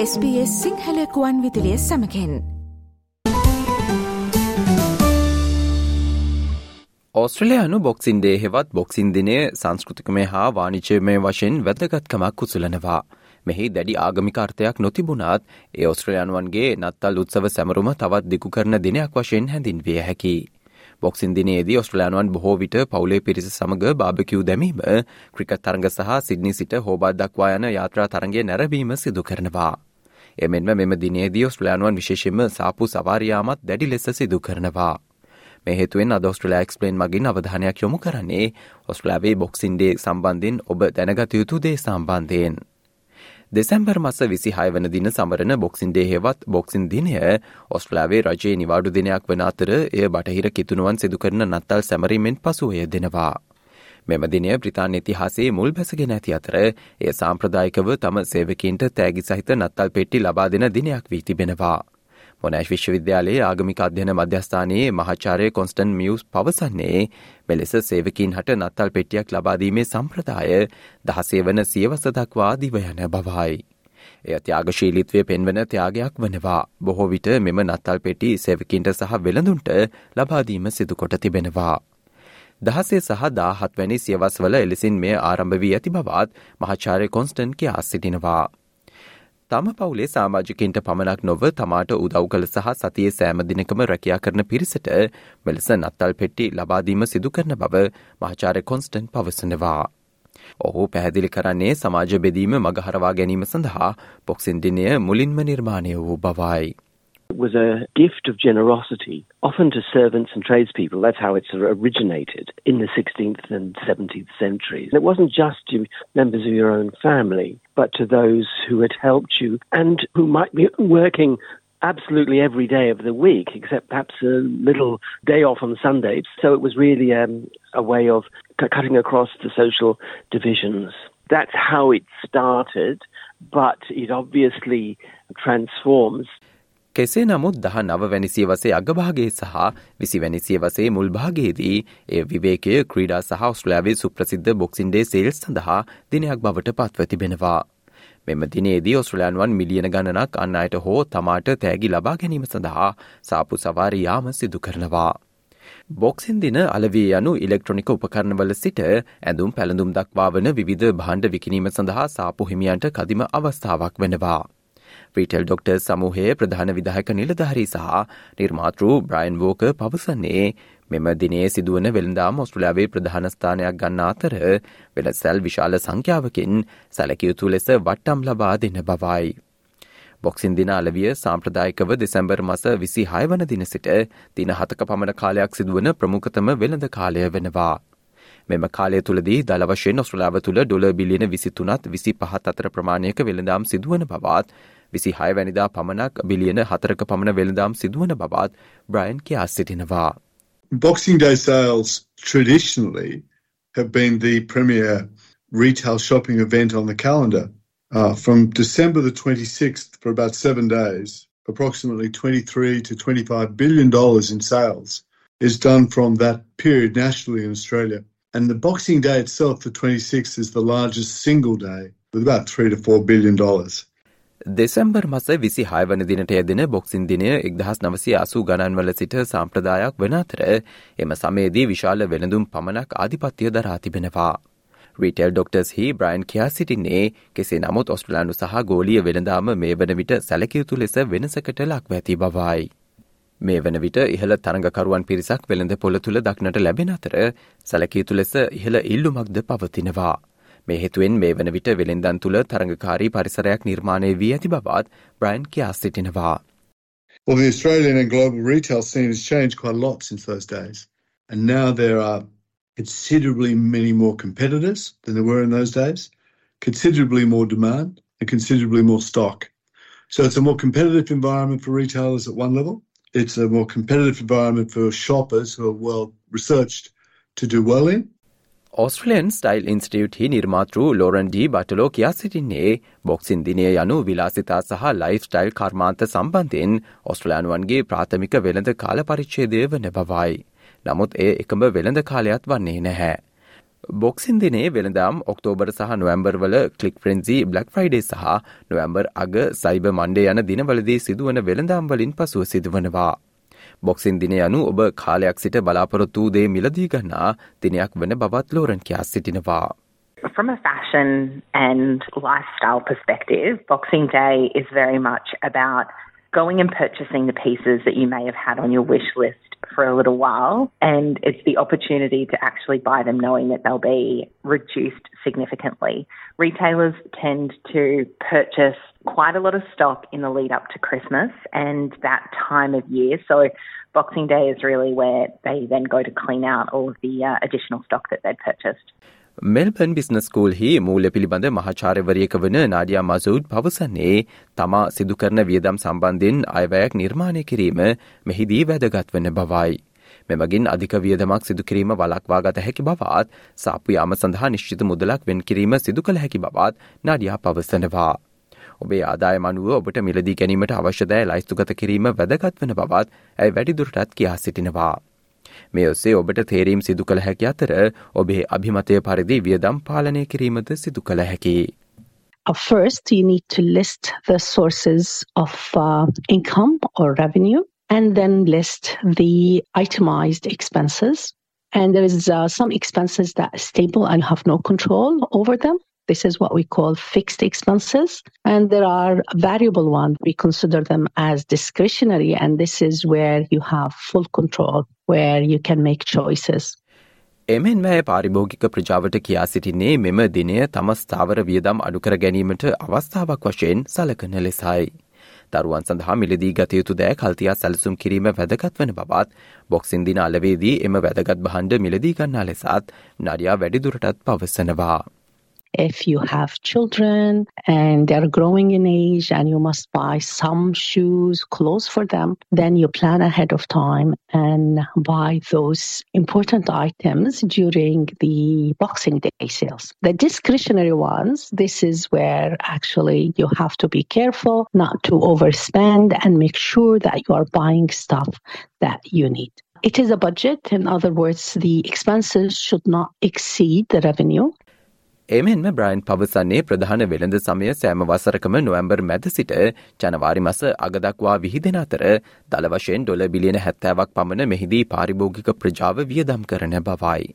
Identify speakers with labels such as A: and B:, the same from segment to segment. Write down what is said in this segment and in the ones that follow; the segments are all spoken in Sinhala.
A: SBS සිංහලකුවන් විදිලිය සමකෙන්
B: ඔස්ට්‍රලයානු බොක්සින්ඩේ හෙවත් බොක්සින් දිනය සංස්කෘතිකමය හා වානිචයමය වශයෙන් වැදගත්කමක් කුසලනවා. මෙහි දැඩි ආගමිකාර්ථයක් නොතිබුණත් ඒ ඔස්ට්‍රලයානුවන්ගේ නත්තල් උත්සව සැමරුම තවත් දිකු කරන දිනයක් වශයෙන් හැඳින්විය හැකි. බොක්සින් දිනේදී ඔස්ට්‍රලයානුවන් බොහෝ විට පවුලේ පිරිස සමඟ බාභකිව් දැමීම ක්‍රිකත් තරග සහ සිද්නි සිට හෝබාත් දක්වා යන යාත්‍රා තරගේ නැරබීම සිදු කරනවා. එමෙන්ම මෙම දිනේදී ඔස්ට්‍රලයානුවන් විශේෂෙන්ම සාපු සවාරයාමත් දැඩි ලෙස සිදු කරනවා. මෙහෙතුවෙන් අද ඔස්ට්‍රලයා එක්ස්පලේන් මගින් අවධානයක් යොමු කරන්නේ ඔස්ට්‍රලාවේ බොක්සින්ඩේ සම්බන්ධින් ඔබ දැනගත යුතු දේ සම්බන්ධයෙන්. දෙසැම්බර් මස විසි හයවන දින සමරන බොක්සින්ඩේ හෙවත් බොක්සින් දිනය ඔස්ට්‍රලාවේ රජයේ නිවාඩු දිනයක් වන අතර එය බටහිර කිතුනුවන් සිදුකරන නත්තල් සැමරීමෙන් පසුවය දෙනවා. මෙම දිනය ප්‍රතාන් ඉතිහාසේ මුල් බැසගෙන ඇති අතර එය සාම්ප්‍රදායිකව තම සේවකින්ට තෑගි සහිත නත්තල් පෙට්ටි ලබා දෙන දිනයක් වී තිබෙනවා. මොනෑශ් විශ්වවිද්‍යාලයේ ආගමික අධ්‍යයන මධ්‍යස්ථානයේ මහාචාරය කොන්ස්ටන් මියස් පවසන්නේ මෙලෙස සේවකින් හට නත්තල් පෙටියක් ලබාදීමේ සම්ප්‍රදාය දහසේ වන සියවස දක්වා දිවයන බවයි. එය ත්‍යාගශීලිත්වය පෙන්වන ත්‍යාගයක් වනවා බොහෝ විට මෙම නත්තල් පෙටි සෙවකින්ට සහ වෙළඳුන්ට ලබාදීම සිදුකොට තිබෙනවා. දහසේ සහ දාහත් වැනි සියවස්වල එලෙසින් මේ ආරම්භ වී ඇති බවත් මහාචාරය කොන්ස්ටන් කියා සිටිනවා. තම පවුලේ සාමාජිකින්ට පමණක් නොව තමාට උදව් කළ සහ සතියේ සෑම දිනකම රැකයා කරන පිරිසට මෙලෙස නත්තල් පෙට්ටි ලබාදීම සිදු කරන බව මහාචාරය කොන්ස්ටන් පවසනවා. ඔහු පැහැදිලි කරන්නේ සමාජ බෙදීම මගහරවා ගැනීම සඳහා පොක්සින් දිනය මුලින්ම නිර්මාණය වූ බවයි.
C: It was a gift of generosity, often to servants and tradespeople. That's how it's originated in the 16th and 17th centuries. It wasn't just to members of your own family, but to those who had helped you and who might be working absolutely every day of the week, except perhaps a little day off on Sundays. So it was really um, a way of cutting across the social divisions. That's how it started, but it obviously transforms
B: කෙසේ නමුත් දහ නවවැනි සියවසේ අගභාගේ සහ විසිවැනි සියවසේ මුල්භාගයේදී එය විවේකය ක්‍රීඩා සහ ඔස්ට්‍රලයාාවේ සුප්‍රසිද්ධ බොක්සින්ඩේ සේල්ස් සඳහා දිනයක් බවට පත්ව තිබෙනවා. මෙම දිනේදී ඔස්ට්‍රලයාන්වන් මිලියන ගණනක් අන්න අයට හෝ තමාට තෑගි ලබා ගැනීම සඳහා සාපු සවාරි යාම සිදු කරනවා. බොක්සින් දින අලවී යනු ඉලෙක්ට්‍රොනික උපකරණවල සිට ඇඳුම් පැළඳුම් දක්වා වන විවිධ භාණ්ඩ විකිනීම සඳහා සාපු හිමියන්ට කදිම අවස්ථාවක් වෙනවා. රීටෙල් ඩොක්ටර් සමූහයේ ප්‍රධාන විදාහක නිලධහරී සහ නිර්මාතෘ බ්‍රයින් වෝක පවසන්නේ මෙම දිනේ සිදුවන වෙළඳාම් ඔස්ට්‍රලයාාවේ ප්‍රධානස්ථානයක් ගන්න අතර වෙනසැල් විශාල සංඛ්‍යාවකින් සැලකයුතු ලෙස වට්ටම් ලබා දෙන බවයි. බොක්සින් දින අලවිය සාම්ප්‍රදායිකව දෙසැම්බර් මස විසි හයවන දින සිට දින හතක පමණ කාලයක් සිදුවන ප්‍රමුඛතම වෙළඳ කාලය වෙනවා. මෙම කාලය තුළදී දළ වශයෙන් ඔස්ට්‍රලාව තුළ ඩොල බිලියන විසිතුනත් විසි පහත් අතර ප්‍රමාණයක වෙළඳාම් සිදුවන බවත් විසි හය වැනිදා පමණක් බිලියන හතරක පමණ වෙළඳාම් සිදුවන බවත් බ්‍රයින් කියා සිටිනවා.
D: Boxing Day sales traditionally have been the premier retail shopping event on the calendar. Uh, from December the 26th for about seven days, approximately 23 to 25 billion dollars in sales is done from that period nationally in Australia. And the Boxing Day itself, the 26th, is the largest single day with about 3 to 4 billion dollars.
B: December මස විසි හයවන දිනට ඇදෙන බොක්සින් දිනය එක්දහස් නවසි අසූ ගණන්වල සිට සාම්ප්‍රදායක් වන අතර එම සමේදී විශාල වෙළඳුම් පමණක් ආධිපත්‍යය දරා තිබෙනවා. රීටෙල් ඩොක්ටර්ස් හි බ්‍රයින් කියා සිටින්නේ කෙසේ නමුත් ඔස්ට්‍රලානු සහ ගෝලිය වෙළඳාම මේ වන විට සැලකයුතු ලෙස වෙනසකට ලක් ඇති බවයි. මේ වන විට ඉහළ තරඟකරුවන් පිරිසක් වෙළඳ පොළ තුළ දක්නට ලැබෙන අතර සැලකයුතු ලෙස ඉහළ ඉල්ලුමක්ද පවතිනවා. මේ හේතුවෙන් මේ වන විට වෙළෙන්දන් තුළ තරඟකාරී පරිසරයක් නිර්මාණය වී ඇති බවත් බ්‍රයින් කියා සිටිනවා.
D: Well, the Australian and global retail scene has changed quite a lot since those days. And now there are considerably many more competitors than there were in those days, considerably more demand, and considerably more stock. So it's a more competitive environment for retailers at one level. It's a more competitive environment for shoppers who are well researched to do well in.
B: Australian style institute හි නිර්මාතෘ ලෝරන් ඩී බටලෝ කියා සිටින්නේ බොක්සින් දිනය යනු විලාසිතා සහ ලයිෆ් ස්ටයිල් කර්මාන්ත සම්බන්ධයෙන් ඔස්ට්‍රලයානුවන්ගේ ප්‍රාථමික වෙළඳ කාල පරිච්චේදය වන බවයි. නමුත් ඒ එකම වෙළඳ කාලයක් වන්නේ නැහැ. බොක්සින් දිනේ වෙළඳම් ඔක්තෝබර් සහ නොවම්බර් වල කලික් ෆ්‍රෙන්සි බ්ලක් ෆ්‍රයිඩේ සහ නොවම්බර් අග සයිබ මණ්ඩේ යන දිනවලදී සිදුවන වෙළඳම් වලින් පසුව සිදුවනවා. බොක්සින් දින යනු ඔබ කාලයක් සිට බලාපොරොත්තු දේ මිලදී ගන්නා දිනයක් වන බවත් ලෝරන් කියා සිටිනවා.
E: From a fashion and lifestyle perspective, Boxing Day is very much about going and purchasing the pieces that you may have had on your wish list for a little while. And it's the opportunity to actually buy them knowing that they'll be reduced significantly. Retailers tend to purchase quite a lot of stock in the lead up to Christmas and that time of year. So Boxing Day is really where they then go to clean out all of the uh, additional stock that they'd purchased.
B: Melbourne business ස්කූල්හි මූල්‍ය පිළිබඳ මහාචාර්යවරියක වන නාඩියා මසූඩ් පවසන්නේ තමා සිදු කරන වියදම් සම්බන්ධෙන් අයවැයක් නිර්මාණය කිරීම මෙහිදී වැදගත් වන බවයි. මෙමගින් අධික වියදමක් සිදු කිරීම වලක්වා ගත හැකි බවත් සාපු යාම සඳහා නිශ්චිත මුදලක් වෙන් කිරීම සිදු කළ හැකි බවත් නාඩියා පවසනවා. ඔබේ ආදාය මනුව ඔබට මිලදී ගැනීමට අවශ්‍යදෑ ලයිස්තුගත කිරීම වැදගත් වන බවත් ඇයි වැඩිදුරටත් කියා සිටිනවා. මේ ඔස්සේ ඔබට තේරීම් සිදු කළ හැකි අතර ඔබේ අභිමතය පරිදි වියදම් පාලනය කිරීමද සිදු කළ හැකි.
F: Uh, first, you need to list the sources of uh, income or revenue and then list the itemized expenses. And there is uh, some expenses that are stable and have no control over them. This is what we call fixed expenses. And there are variable ones. We consider them as discretionary. And this is where you have full control, where you can make choices.
B: එමෙන් වැය පාරිභෝගික ප්‍රජාවට කියා සිටින්නේ මෙම දිනය තම ස්ථාවර වියදම් අඩුකර ගැනීමට අවස්ථාවක් වශයෙන් සලකන ලෙසයි. දරුවන් සඳහා මිලදී ගතයුතු දෑ කල්තියා සැලසුම් කිරීම වැදගත් වන බවත් බොක්සින් දින අලවේදී එම වැදගත් බහන්ඩ මිලදී ගන්නා ලෙසත් නඩයා වැඩිදුරටත් පවසනවා.
F: If you have children and they're growing in age and you must buy some shoes, clothes for them, then you plan ahead of time and buy those important items during the Boxing Day sales. The discretionary ones, this is where actually you have to be careful not to overspend and make sure that you are buying stuff that you need. It is a budget. In other words, the expenses should not exceed the revenue.
B: එමෙන්ම බ්‍රයින් පවසන්නේ ප්‍රධාන වෙළඳ සමය සෑම වසරකම නොවම්බර් මැද සිට ජනවාරි මස අගදක්වා විහිදෙන අතර දළ වශයෙන් ඩොල බිලියන හැත්තෑවක් පමණ මෙහිදී පාරිභෝගික ප්‍රජාව වියදම් කරන බවයි.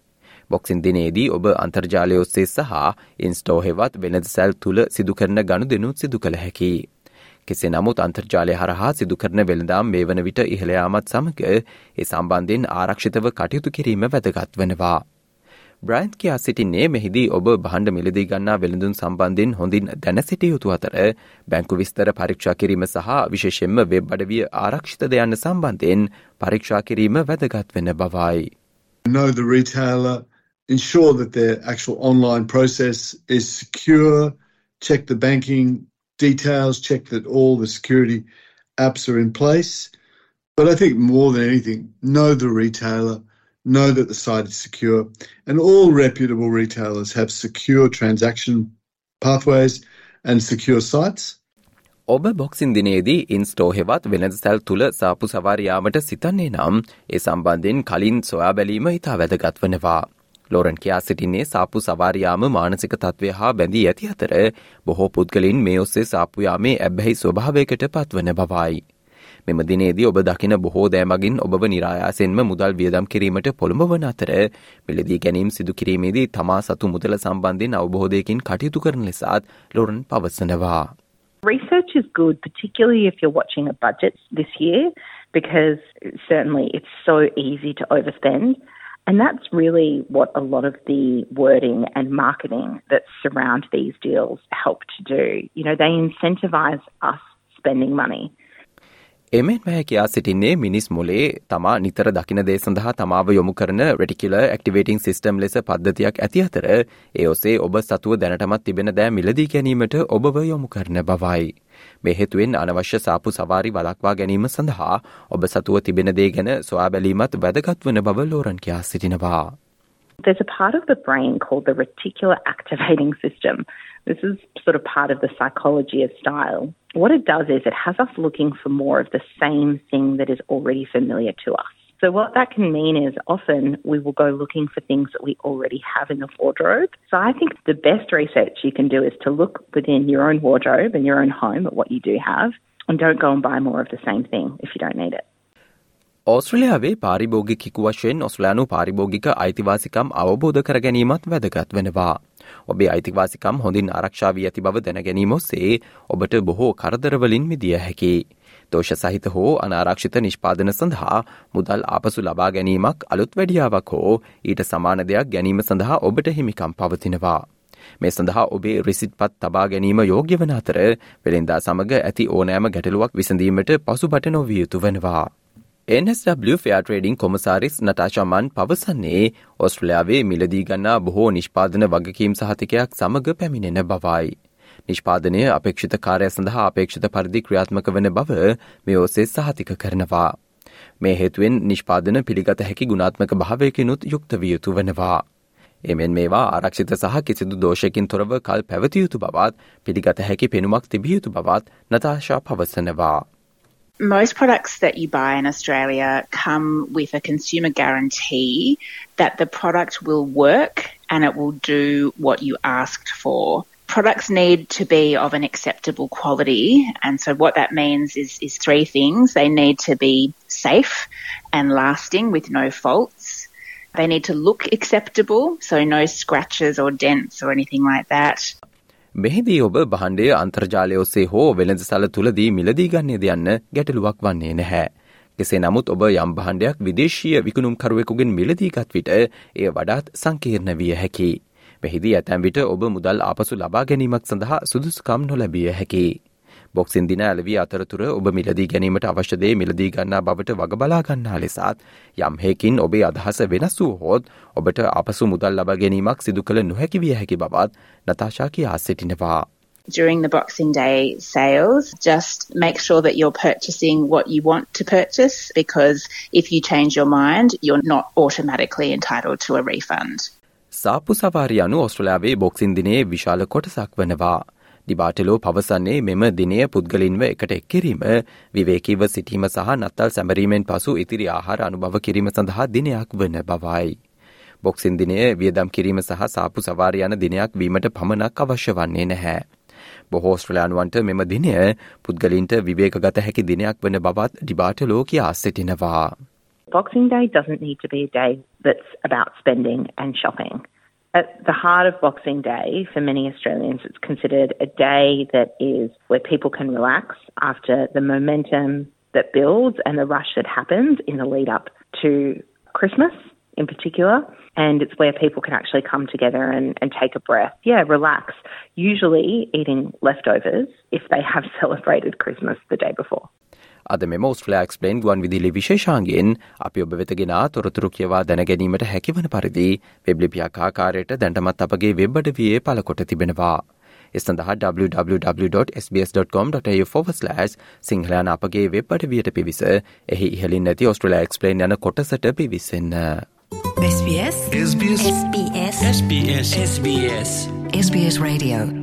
B: බොක්සින් දිනේදී ඔබ අන්තර්ජාලය ඔස්සේ සහ ඉන්ස්ටෝ හෙවත් වෙනද සැල් තුළ සිදුකරන ගණු දෙනුත් සිදු කළ හැකි. කෙසේ නමුත් අන්තර්ජාලය හරහා සිදුකරන වෙළඳාම් මේ වන විට ඉහළයාමත් සමග ඒ සම්බන්ධයෙන් ආරක්ෂිතව කටයුතු කිරීම වැදගත් වනවා. බ්‍රයින්ත් කියා සිටින්නේ මෙහිදී ඔබ බහන්ඩ මිලදී ගන්නා වෙළඳුන් සම්බන්ධින් හොඳින් දැන සිටිය යුතු අතර බැංකු විස්තර පරීක්ෂා කිරීම සහ විශේෂෙන්ම වෙබ් අඩවිය ආරක්ෂිත දෙයන්න සම්බන්ධයෙන් පරීක්ෂා කිරීම වැදගත් වෙන බවයි.
D: Know the retailer, ensure that their actual online process is secure, check the banking details, check that all the security apps are in place. But I think more than anything, know the retailer – know that the site is secure, and all reputable retailers have secure transaction pathways and secure sites.
B: ඔබ බොක්සින් දිනේදී ඉන්ස්ටෝ හෙවත් වෙනද සැල් තුළ සාපු සවාරයාමට සිතන්නේ නම් ඒ සම්බන්ධයෙන් කලින් සොයා බැලීම ඉතා වැදගත් වනවා. ලෝරන් කියා සිටින්නේ සාපු සවාරයාම මානසික තත්ත්වය හා බැඳී ඇති අතර බොහෝ පුද්ගලින් මේ ඔස්සේ සාපුයාමේ ඇබ්බැහි ස්වභාවයකට පත්වන බවයි. මෙම දිනේදී ඔබ දකින බොහෝ දෑමගින් ඔබ නිරායාසෙන්ම මුදල් වියදම් කිරීමට පොළඹවන අතර මිලදී ගැනීම් සිදු කිරීමේදී තමා සතු මුදල සම්බන්ධයෙන් අවබෝධයකින් කටයුතු කරන ලෙසත් ලොරන් පවසනවා.
E: Research is good, particularly if you're watching a budget this year, because certainly it's so easy to overspend. And that's really what a lot of the wording and marketing that surround these deals help to do. You know, they incentivize us spending money.
B: එමෙන් වැය කියා සිටින්නේ මිනිස් මොලේ තමා නිතර දකින දේ සඳහා තමාව යොමු කරන රටිකිල ඇක්ටිවේටිං සිස්ටම් ලෙස පද්ධතියක් ඇති අතර ඒ ඔසේ ඔබ සතුව දැනටමත් තිබෙන දෑ මිලදී ගැනීමට ඔබව යොමු කරන බවයි. මේ හේතුවෙන් අනවශ්‍ය සාපු සවාරි වලක්වා ගැනීම සඳහා ඔබ සතුව තිබෙන දේ ගැන සොයා බැලීමත් වැදගත් වන බව ලෝරන් කියා සිටිනවා.
E: There's a part of the brain called the reticular activating system. This is sort of part of the psychology of style. What it does is it has us looking for more of the same thing that is already familiar to us. So, what that can mean is often we will go looking for things that we already have in the wardrobe. So, I think the best research you can do is to look within your own wardrobe and your own home at what you do have and don't go and buy more of the same thing if you don't need it.
B: ඕස්ට්‍රලියාවේ පාරිභෝගිකෙකු වශයෙන් ඔස්ලයානු පාරිභෝගික අයිතිවාසිකම් අවබෝධ කර ගැනීමත් වැදගත් වෙනවා. ඔබේ අයිතිවාසිකම් හොඳින් ආරක්ෂාවී ඇති බව දැනගැනීම ඔස්සේ ඔබට බොහෝ කරදරවලින් මිදිය හැකි. දෝෂ සහිත හෝ අනාරක්ෂිත නිෂ්පාදන සඳහා මුදල් ආපසු ලබා ගැනීමක් අලුත් වැඩියාවක් හෝ ඊට සමාන දෙයක් ගැනීම සඳහා ඔබට හිමිකම් පවතිනවා. මේ සඳහා ඔබේ රිසිට් පත් තබා ගැනීම යෝග්‍ය වන අතර වෙළෙන්දා සමඟ ඇති ඕනෑම ගැටලුවක් විසඳීමට පසුබට නොවිය යුතු වනවා. NSW ෆෙයා ට්‍රේඩිං කොමසාරිස් නටාශමන් පවසන්නේ ඔස්ට්‍රලයාාවේ මිලදී ගන්නා බොහෝ නිෂ්පාදන වගකීම් සහතිකයක් සමඟ පැමිණෙන බවයි. නිෂ්පාදනය අපේක්ෂිත කාරය සඳහා අපේක්ෂිත පරිදි ක්‍රියාත්මක වන බව මේ ඔසේ සහතික කරනවා. මේ හේතුවෙන් නිෂ්පාදන පිළිගත හැකි ගුණාත්මක භාවයකිනුත් යුක්ත විය යුතු වනවා. එමෙන් මේවා ආරක්ෂිත සහ කිසිදු දෝෂකින් තොරව කල් පැවතියයුතු බවත් පිළිගත හැකි පෙනුමක් තිබියයුතු බවත් නතාශා පවසනවා.
G: Most products that you buy in Australia come with a consumer guarantee that the product will work and it will do what you asked for. Products need to be of an acceptable quality. And so what that means is, is three things. They need to be safe and lasting with no faults. They need to look acceptable, so no scratches or dents or anything like that.
B: මෙහිදී ඔබ බහන්ඩේ අන්තර්ජාලය ඔස්සේ හෝ වෙළඳ සල තුළදී මිලදී ගන්නේද යන්න ගැටලුවක් වන්නේ නැහැ. කෙසේ නමුත් ඔබ යම් බහන්ඩයක් විදේශීය විකුණුම්කරුවෙකුගෙන් මිලදීගත් විට එය වඩාත් සංකීර්ණ විය හැකි. මෙහිදී ඇතැම් විට ඔබ මුදල් ආපසු ලබා ගැනීමක් සඳහා සුදුස්කම් නොලැබිය හැකි. බොක්සින් දින ඇලවී අතරතුර ඔබ මිලදී ගැනීමට අවශ්‍යදේ මිලදී ගන්නා බවට වග බලාගන්නා ලෙසත් යම්හෙකින් ඔබේ අදහස වෙනස් වූ හෝත් ඔබට අපසු මුදල් ලබ ගැනීමක් සිදු කළ නොහැකි විය හැකි බවත් නතාශා කියා සිටිනවා.
G: During the Boxing Day sales, just make sure that you're purchasing what you want to purchase because if you change your mind, you're not automatically entitled to a refund.
B: සාපු සවාරි යනු ඔස්ට්‍රලයාාවේ බොක්සින් දිනේ විශාල කොටසක් වනවා. ඩිබාටලෝ පවසන්නේ මෙම දිනය පුද්ගලින්ව එකට එක්කිරීම විවේකීව සිටීම සහ නත්තල් සැමරීමෙන් පසු ඉතිරි ආහාර අනුභව කිරීම සඳහා දිනයක් වන බවයි. බොක්සින් දිනය වියදම් කිරීම සහ සාපු සවාර යන දිනයක් වීමට පමණක් අවශ්‍ය වන්නේ නැහැ. බොහෝ ස්ට්‍රලයානුවන්ට මෙම දිනය පුද්ගලින්ට විවේකගත හැකි දිනයක් වන බවත් ඩිබාටලෝ කියා සිටිනවා.
E: Boxing Day doesn't need to be a day that's about spending and shopping. At the heart of Boxing Day, for many Australians, it's considered a day that is where people can relax after the momentum that builds and the rush that happens in the lead up to Christmas in particular. And it's where people can actually come together and, and take a breath. Yeah, relax. Usually eating leftovers if they have celebrated Christmas the day before.
B: අද මෙම ස්ට්‍රලයා එක්ස්පලේන් ගුවන් විදිලි විශේෂාන්ගෙන් අපි ඔබ වෙතගෙන තොරතුරු කියවා දැනගැනීමට හැකිවන පරිදි වෙබ්ලිපියක් ආකාරයට දැන්ටමත් අපගේ වෙබ්බඩ වයේ පලකොට තිබෙනවා. එසඳහා www.sbs.com.au/ සිංහලයන අපගේ වෙබ්බට වියට පිවිස එහි ඉහලින් නැති ඔස්ට්‍රලයා එක්ස්පලේන් යන කොටසට පිවිසන්න. SBS SBS SBS SBS SBS SBS Radio